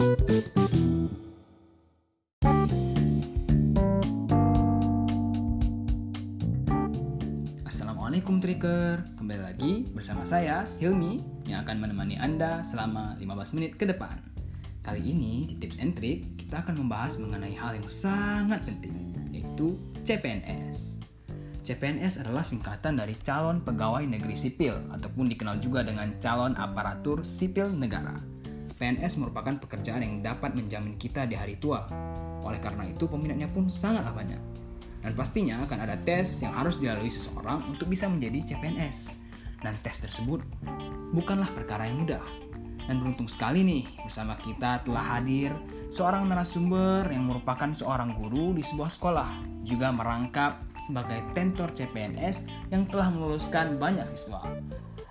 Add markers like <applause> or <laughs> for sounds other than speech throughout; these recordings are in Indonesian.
Assalamualaikum Tricker, kembali lagi bersama saya Hilmi yang akan menemani Anda selama 15 menit ke depan. Kali ini di Tips and Trick kita akan membahas mengenai hal yang sangat penting, yaitu CPNS. CPNS adalah singkatan dari calon pegawai negeri sipil ataupun dikenal juga dengan calon aparatur sipil negara. PNS merupakan pekerjaan yang dapat menjamin kita di hari tua. Oleh karena itu peminatnya pun sangatlah banyak. Dan pastinya akan ada tes yang harus dilalui seseorang untuk bisa menjadi CPNS. Dan tes tersebut bukanlah perkara yang mudah. Dan beruntung sekali nih, bersama kita telah hadir seorang narasumber yang merupakan seorang guru di sebuah sekolah, juga merangkap sebagai tentor CPNS yang telah meluluskan banyak siswa.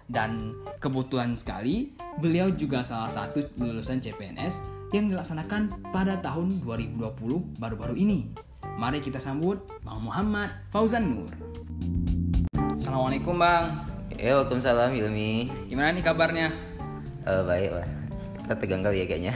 Dan kebetulan sekali, beliau juga salah satu lulusan CPNS yang dilaksanakan pada tahun 2020 baru-baru ini. Mari kita sambut Bang Muhammad Fauzan Nur. Assalamualaikum Bang. Ya, Waalaikumsalam Ilmi. Gimana nih kabarnya? Eh, baik lah. Kita tegang kali ya kayaknya.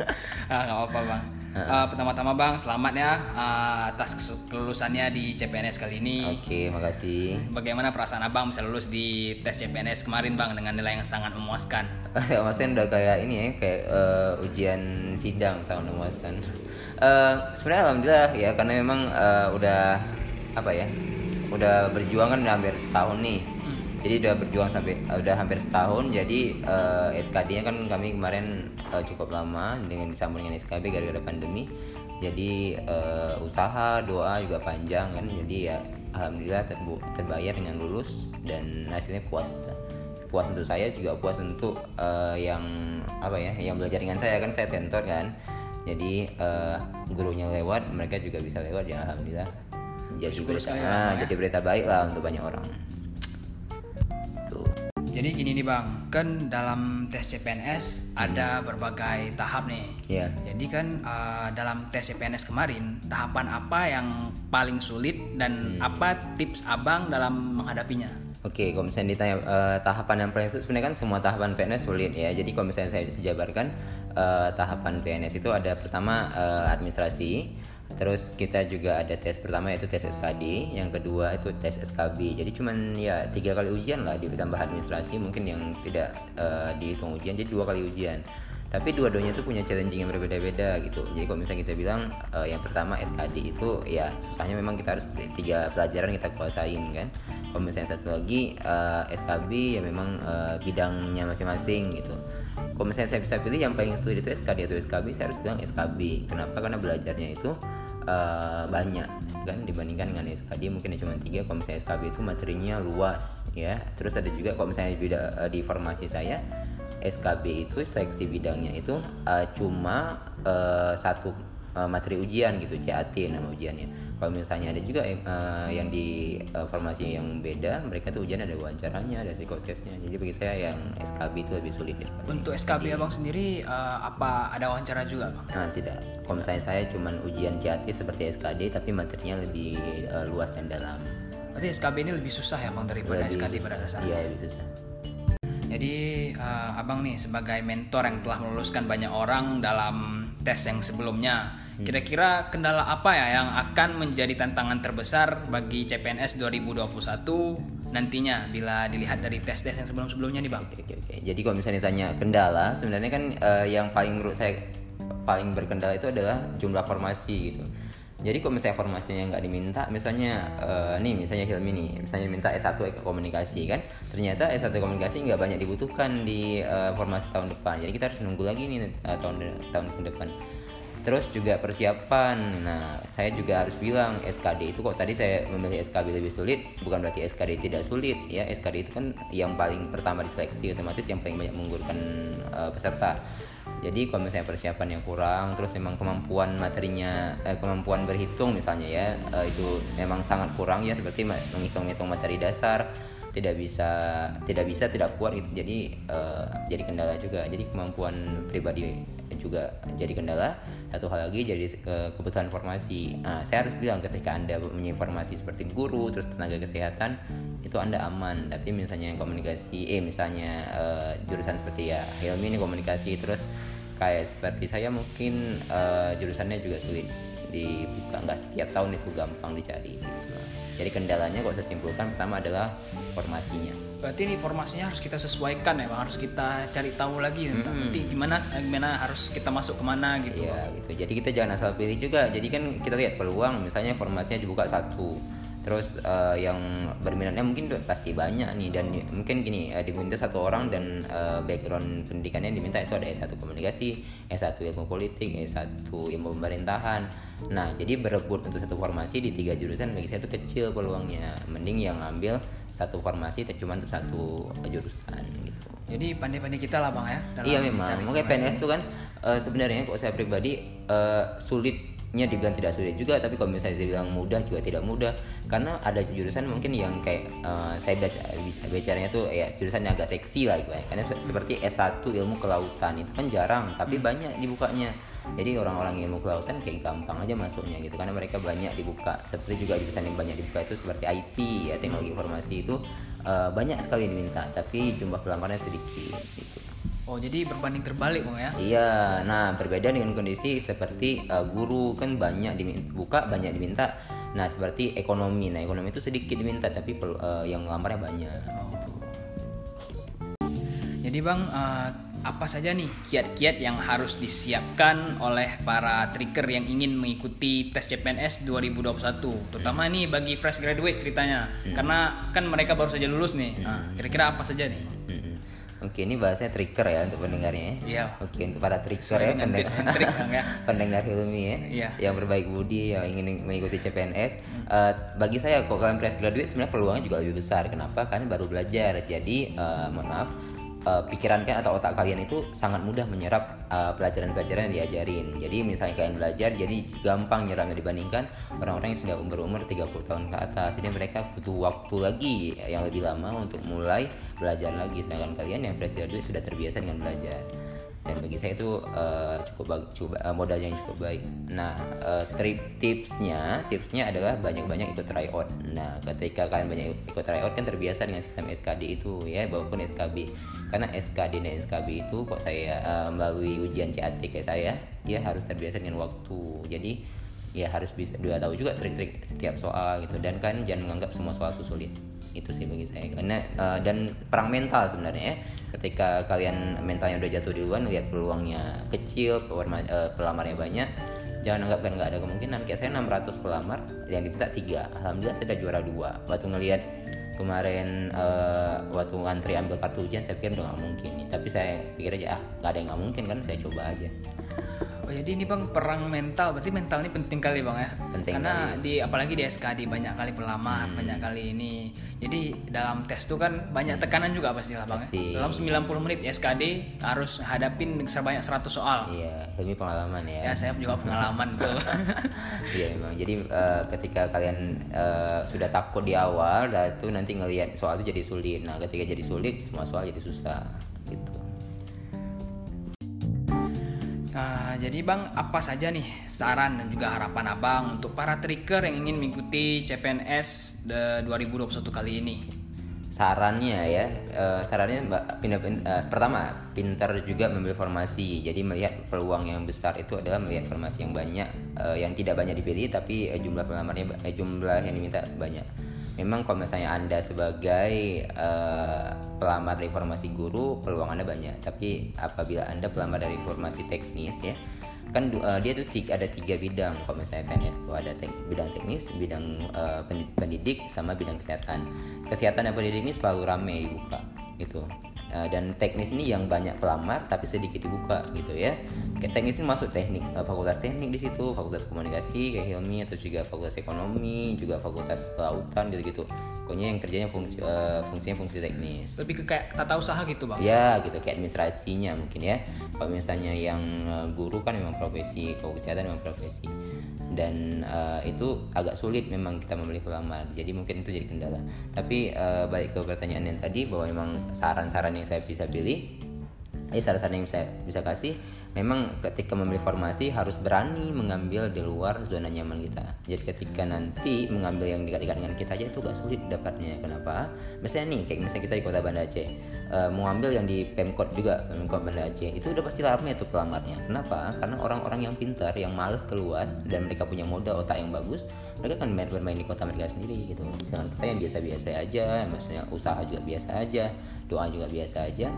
<laughs> ah, gak apa-apa Bang. Uh, pertama-tama Bang, selamat ya uh, atas kelulusannya di CPNS kali ini. Oke, makasih. Bagaimana perasaan Abang bisa lulus di tes CPNS kemarin Bang dengan nilai yang sangat memuaskan? <laughs> Ya, maksudnya udah kayak ini ya, kayak uh, ujian sidang sangat memuaskan. Uh, <laughs> Sebenarnya alhamdulillah ya karena memang uh, udah apa ya, udah berjuang kan udah hampir setahun nih. Jadi udah berjuang sampai udah hampir setahun. Jadi uh, SKD-nya kan kami kemarin uh, cukup lama dengan disambung dengan SKB gara-gara pandemi. Jadi uh, usaha, doa juga panjang kan. Jadi ya alhamdulillah terbu terbayar dengan lulus dan hasilnya puas. Puas untuk saya juga puas untuk uh, yang apa ya, yang belajar dengan saya kan saya tentor kan. Jadi uh, gurunya lewat, mereka juga bisa lewat ya alhamdulillah. Jadi Syukur berita, sekali, ah, ya. jadi berita baik lah untuk banyak orang. Jadi gini nih Bang, kan dalam tes CPNS ada berbagai tahap nih. Iya. Jadi kan uh, dalam tes CPNS kemarin, tahapan apa yang paling sulit dan apa tips Abang dalam menghadapinya? Oke, kalau misalnya ditanya eh, tahapan yang paling sulit, sebenarnya kan semua tahapan PNS sulit ya. Jadi kalau misalnya saya jabarkan eh, tahapan PNS itu ada pertama eh, administrasi, terus kita juga ada tes pertama yaitu tes SKD, yang kedua itu tes SKB. Jadi cuman ya tiga kali ujian lah ditambah administrasi mungkin yang tidak eh, dihitung ujian, jadi dua kali ujian. Tapi dua-duanya tuh punya challenging yang berbeda-beda gitu. Jadi kalau misalnya kita bilang eh, yang pertama SKD itu ya susahnya memang kita harus tiga pelajaran kita kuasain kan. Kalau misalnya satu lagi eh, SKB ya memang eh, bidangnya masing-masing gitu. Kalau misalnya saya bisa pilih yang paling sulit itu SKD atau SKB, saya harus bilang SKB. Kenapa? Karena belajarnya itu eh, banyak kan dibandingkan dengan SKD mungkin cuma tiga. Kalau misalnya SKB itu materinya luas ya. Terus ada juga kalau misalnya di, eh, di formasi saya SKB itu seleksi bidangnya itu uh, cuma uh, satu uh, materi ujian gitu CAT nama ujiannya. Kalau misalnya ada juga uh, yang di uh, formasi yang beda, mereka tuh ujian ada wawancaranya, ada psikotesnya. Jadi bagi saya yang SKB itu lebih sulit daripada Untuk SKB Abang sendiri uh, apa ada wawancara juga Bang? Nah, tidak. Kalau misalnya saya cuman ujian CAT seperti SKD tapi materinya lebih uh, luas dan dalam. Berarti SKB ini lebih susah ya Bang daripada Lebih SKD pada dasarnya? Iya, lebih susah. Jadi uh, abang nih sebagai mentor yang telah meluluskan banyak orang dalam tes yang sebelumnya. Kira-kira kendala apa ya yang akan menjadi tantangan terbesar bagi CPNS 2021 nantinya bila dilihat dari tes-tes yang sebelum-sebelumnya nih bang? Oke, oke, oke. Jadi kalau misalnya ditanya kendala, sebenarnya kan eh, yang paling menurut saya paling berkendala itu adalah jumlah formasi gitu. Jadi kalau misalnya formasinya nggak diminta, misalnya eh, nih misalnya Hilmi nih, misalnya minta S1 komunikasi kan, ternyata S1 komunikasi nggak banyak dibutuhkan di eh, formasi tahun depan. Jadi kita harus nunggu lagi nih eh, tahun tahun depan. Terus juga persiapan. Nah, saya juga harus bilang SKD itu kok tadi saya memilih SKB lebih sulit, bukan berarti SKD tidak sulit ya. SKD itu kan yang paling pertama diseleksi otomatis yang paling banyak mengunggulkan eh, peserta. Jadi kalau misalnya persiapan yang kurang, terus memang kemampuan materinya, eh, kemampuan berhitung misalnya ya, eh, itu memang sangat kurang ya seperti menghitung-hitung materi dasar tidak bisa tidak bisa tidak kuat gitu. Jadi eh, jadi kendala juga. Jadi kemampuan pribadi juga jadi kendala. Satu hal lagi jadi ke- kebutuhan formasi nah, saya harus bilang ketika anda punya informasi seperti guru terus tenaga kesehatan itu anda aman. Tapi misalnya komunikasi eh misalnya eh, jurusan seperti ya Hilmi ini komunikasi terus kayak seperti saya mungkin uh, jurusannya juga sulit dibuka. Nggak setiap tahun itu gampang dicari gitu. Jadi kendalanya kalau saya simpulkan pertama adalah formasinya berarti ini formasinya harus kita sesuaikan ya bang harus kita cari tahu lagi tentang Hmm. nanti gimana gimana harus kita masuk ke mana gitu Iya gitu. Jadi kita jangan asal pilih juga. Jadi kan kita lihat peluang, misalnya formasinya dibuka satu, terus eh, yang berminatnya mungkin pasti banyak nih dan mungkin gini eh, diminta satu orang dan eh, background pendidikannya diminta itu ada S1 komunikasi, S1 ilmu politik, S1 ilmu pemerintahan. Nah jadi berebut untuk satu formasi di tiga jurusan bagi saya itu kecil peluangnya. Mending yang ngambil satu formasi cuma untuk satu jurusan gitu. jadi pandai-pandai kita lah bang ya dalam Iya memang. Makanya informasi. PNS itu kan eh, sebenarnya kok saya pribadi eh, sulitnya dibilang tidak sulit juga, tapi kalau misalnya dibilang mudah juga tidak mudah. Karena ada jurusan mungkin yang kayak eh, saya baca bicaranya tuh ya jurusan yang agak seksi lah ibaratnya. Karena se- seperti S1 ilmu kelautan itu kan jarang, tapi banyak dibukanya. Jadi orang-orang ilmu kelautan kayak gampang aja masuknya gitu karena mereka banyak dibuka. Seperti juga jurusan yang banyak dibuka itu seperti IT ya teknologi informasi itu eh, banyak sekali diminta, tapi jumlah pelamarnya sedikit gitu. Oh jadi berbanding terbalik bang ya Iya, nah berbeda dengan kondisi seperti uh, guru kan banyak dibuka, banyak diminta. Nah seperti ekonomi, nah ekonomi itu sedikit diminta tapi uh, yang ngelamarnya banyak. Gitu. Jadi bang, eh, apa saja nih kiat-kiat yang harus disiapkan oleh para trigger yang ingin mengikuti tes CPNS 2021, terutama nih bagi fresh graduate ceritanya, karena kan mereka baru saja lulus nih. Nah, kira-kira apa saja nih? Oke, ini bahasanya trigger ya untuk pendengarnya. ya. Iya. Oke, untuk para trigger ya, pendengar, <laughs> Bang, ya. <laughs> pendengar Hilmi ya, Iya. yang berbaik budi, yang ingin mengikuti CPNS. Eh, bagi saya, kok kalian fresh graduate sebenarnya peluangnya juga lebih besar. Kenapa? Karena baru belajar. Jadi, eh, mohon maaf, eh, pikiran kan atau otak kalian itu sangat mudah menyerap eh, pelajaran-pelajaran yang diajarin. Jadi misalnya kalian belajar, jadi gampang nyerapnya dibandingkan orang-orang yang sudah umur-umur 30 tahun ke atas. Jadi mereka butuh waktu lagi yang lebih lama untuk mulai belajar lagi. Sedangkan kalian yang fresh graduate sudah terbiasa dengan belajar dan bagi saya itu eh, cukup cukup eh, modal yang cukup baik. Nah eh, trip tipsnya tipsnya adalah banyak-banyak ikut tryout nah ketika kalian banyak ikut tryout kan terbiasa dengan sistem SKD itu ya maupun SKB karena SKD dan SKB itu kok saya eh, melalui ujian CAT kayak saya dia harus terbiasa dengan waktu. Jadi ya harus bisa dia tahu juga trik-trik setiap soal gitu. Dan kan jangan menganggap semua soal itu sulit itu sih bagi saya. Karena uh, dan perang mental sebenarnya ya. Ketika kalian mentalnya udah jatuh duluan lihat peluangnya kecil uh, pelamarnya banyak jangan anggap kan nggak ada kemungkinan. Kayak saya 600 pelamar yang diminta tiga. Alhamdulillah saya udah juara dua. Waktu ngelihat kemarin uh, waktu ngantri ambil kartu ujian saya pikir udah nggak mungkin nih. Tapi saya pikir aja ah nggak ada yang nggak mungkin kan saya coba aja Oh jadi ini bang perang mental, berarti mental ini penting kali bang ya? Penting Karena di apalagi di SKD banyak kali pelamar, Hmm. banyak kali ini. Jadi dalam tes tuh kan banyak tekanan juga pastilah bang. Pasti. Ya? Dalam 90 menit SKD harus hadapin sebanyak 100 soal. iya lebih pengalaman Ya saya juga pengalaman tuh. <laughs> Iya memang. Jadi eh, ketika kalian eh, sudah takut di awal, dan itu nanti ngelihat soal itu jadi sulit. Nah ketika jadi sulit, semua soal jadi susah. Gitu. Nah, jadi bang apa saja nih saran dan juga harapan abang untuk para trigger yang ingin mengikuti CPNS de- 2021 kali ini? Sarannya ya, eh, sarannya pindah, pin- eh, pertama pintar juga memilih formasi. Jadi melihat peluang yang besar itu adalah melihat formasi yang banyak, eh, yang tidak banyak dipilih tapi eh, jumlah pelamarnya eh, jumlah yang diminta banyak. Memang kalau misalnya anda sebagai eh, pelamar dari formasi guru, peluang anda banyak. Tapi apabila anda pelamar dari formasi teknis ya, kan eh, dia tuh tiga, ada tiga bidang. Kalau misalnya PNS tuh ada tek- bidang teknis bidang pendi- pendidik sama bidang kesehatan. Kesehatan dan pendidik ini selalu rame dibuka gitu Eh, dan teknis ini yang banyak pelamar tapi sedikit dibuka gitu ya kayak teknis ini masuk teknik eh, fakultas teknik di situ fakultas komunikasi kayak Hilmi atau juga fakultas ekonomi juga fakultas kelautan gitu gitu pokoknya yang kerjanya fungsi eh, fungsinya fungsi teknis Lebih ke kayak tata usaha gitu bang? Ya gitu kayak administrasinya mungkin ya. Kalau misalnya yang guru kan memang profesi, kalau kesehatan memang profesi. Dan eh, itu agak sulit memang kita memilih pelamar. Jadi mungkin itu jadi kendala. Tapi eh, balik ke pertanyaan yang tadi bahwa memang saran-saran yang saya bisa pilih, eh saran-saran yang saya bisa kasih memang ketika memilih formasi harus berani mengambil di luar zona nyaman kita. Jadi ketika nanti mengambil yang dekat-dekat dengan kita aja itu gak sulit dapatnya. Kenapa? Misalnya nih, kayak misalnya kita di kota Banda Aceh, uh, mau ambil yang di Pemkot juga, Pemkot Banda Aceh, itu udah pasti lama itu pelamarnya. Kenapa? Karena orang-orang yang pintar, yang males keluar dan mereka punya modal otak yang bagus, mereka kan bermain di kota mereka sendiri gitu. Jangan kita yang biasa-biasa aja, maksudnya usaha juga biasa aja, doa juga biasa aja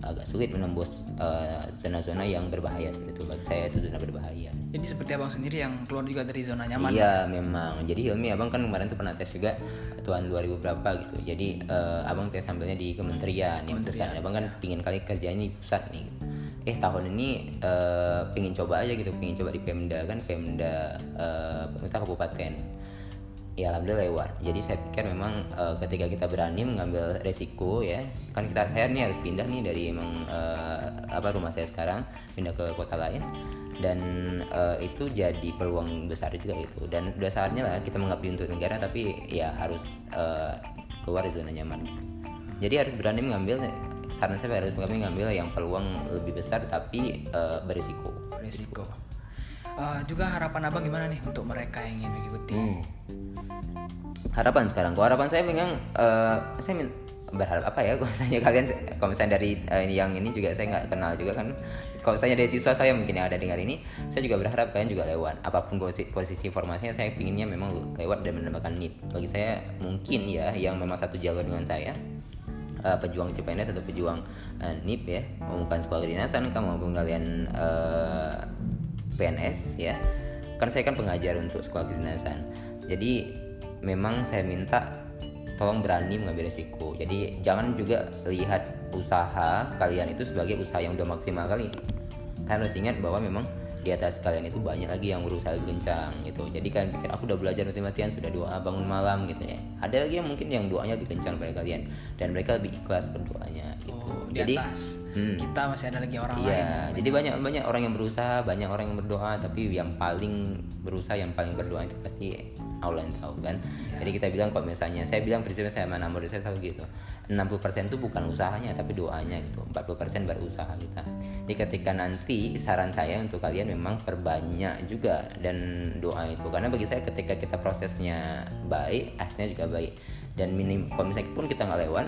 agak sulit menembus eh, zona-zona uh, yang berbahaya itu bagi saya itu zona berbahaya. Jadi seperti abang sendiri yang keluar juga dari zona nyaman. Iya memang. Jadi Hilmi abang kan kemarin tuh pernah tes juga tahun 2000 berapa gitu. Jadi uh, abang tes sampelnya di kementerian, yang pusat. Abang kan pingin kali kerjanya di pusat nih. Gitu. Eh tahun ini uh, pingin coba aja gitu, pingin coba di Pemda kan Pemda uh, pemerintah kabupaten ya alhamdulillah lewat. Jadi saya pikir memang uh, ketika kita berani mengambil resiko ya kan kita saya nih harus pindah nih dari emang uh, apa rumah saya sekarang pindah ke kota lain. Dan uh, itu jadi peluang besar juga itu. Dan udah saatnya lah kita mengabdi untuk negara tapi ya harus uh, keluar dari zona nyaman. Jadi harus berani mengambil saran saya harus mengambil yang peluang lebih besar tapi uh, berisiko. Berisiko uh, juga harapan abang gimana nih untuk mereka yang ingin mengikuti? Hmm. harapan sekarang. Kok harapan saya memang uh, saya berharap apa ya? <laughs> Kalau misalnya kalian kalau misalnya dari uh, yang ini juga saya nggak kenal juga kan. Kalau misalnya dari siswa saya mungkin yang ada dengar ini saya juga berharap kalian juga lewat. Apa pun posisi, posisi formasinya saya pinginnya memang lewat dan mendapatkan NIP bagi saya mungkin ya yang memang satu jalur dengan saya uh, pejuang CPNS atau pejuang uh, NIP ya bukan sekolah kedinasan kan maupun kalian PNS ya. Kan saya kan pengajar untuk sekolah kedinasan. Jadi memang saya minta tolong berani mengambil risiko jadi jangan juga lihat usaha kalian itu sebagai usaha yang udah maksimal kali. Kalian harus ingat bahwa memang di atas kalian itu banyak lagi yang berusaha kencang gitu. Jadi kalian pikir aku udah belajar mati-matian sudah doa bangun malam gitu ya. Ada lagi yang mungkin yang doanya lebih kencang pada kalian dan mereka lebih ikhlas berdoanya gitu. Oh, jadi atas. Hmm, kita masih ada lagi orang iya, lain. jadi banyak banyak orang yang berusaha banyak orang yang berdoa tapi yang paling berusaha yang paling berdoa itu pasti Allah yang tahu kan? Ya. jadi kita bilang kok misalnya saya bilang prinsipnya saya mana murid saya tahu gitu 60% itu bukan usahanya tapi doanya gitu 40% berusaha kita. Jadi ketika nanti saran saya untuk kalian memang perbanyak juga dan doa itu karena bagi saya ketika kita prosesnya baik aslinya juga baik. Dan minim kalau misalnya pun kita nggak lewat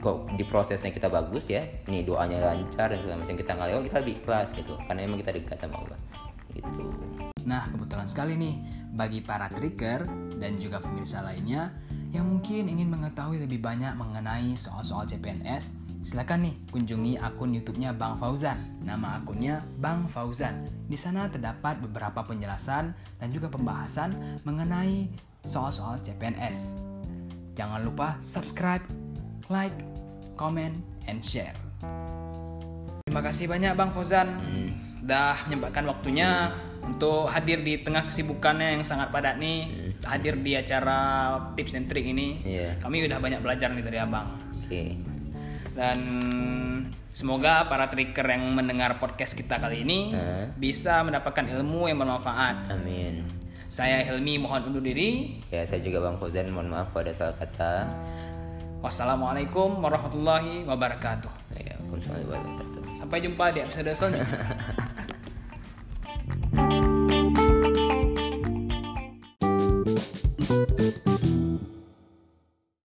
kok di prosesnya kita bagus ya nih doanya lancar dan segala macam kita nggak lewat kita lebih ikhlas gitu karena memang kita dekat sama Allah. Gitu nah kebetulan sekali nih bagi para trigger dan juga pemirsa lainnya yang mungkin ingin mengetahui lebih banyak mengenai soal-soal CPNS, silakan nih kunjungi akun YouTube-nya Bang Fauzan. Nama akunnya Bang Fauzan. Di sana terdapat beberapa penjelasan dan juga pembahasan mengenai soal-soal CPNS. Jangan lupa subscribe, like, comment, and share. Terima kasih banyak Bang Fauzan. Hmm. Udah menyempatkan waktunya untuk hadir di tengah kesibukannya yang sangat padat nih hmm. hadir di acara tips and trick ini yeah. kami udah banyak belajar nih dari abang okay. dan semoga para tricker yang mendengar podcast kita kali ini uh. bisa mendapatkan ilmu yang bermanfaat amin saya Helmi mohon undur diri ya saya juga bang Fauzan mohon maaf pada salah kata wassalamualaikum warahmatullahi wabarakatuh Waalaikumsalam warahmatullahi wabarakatuh sampai jumpa di episode selanjutnya <laughs>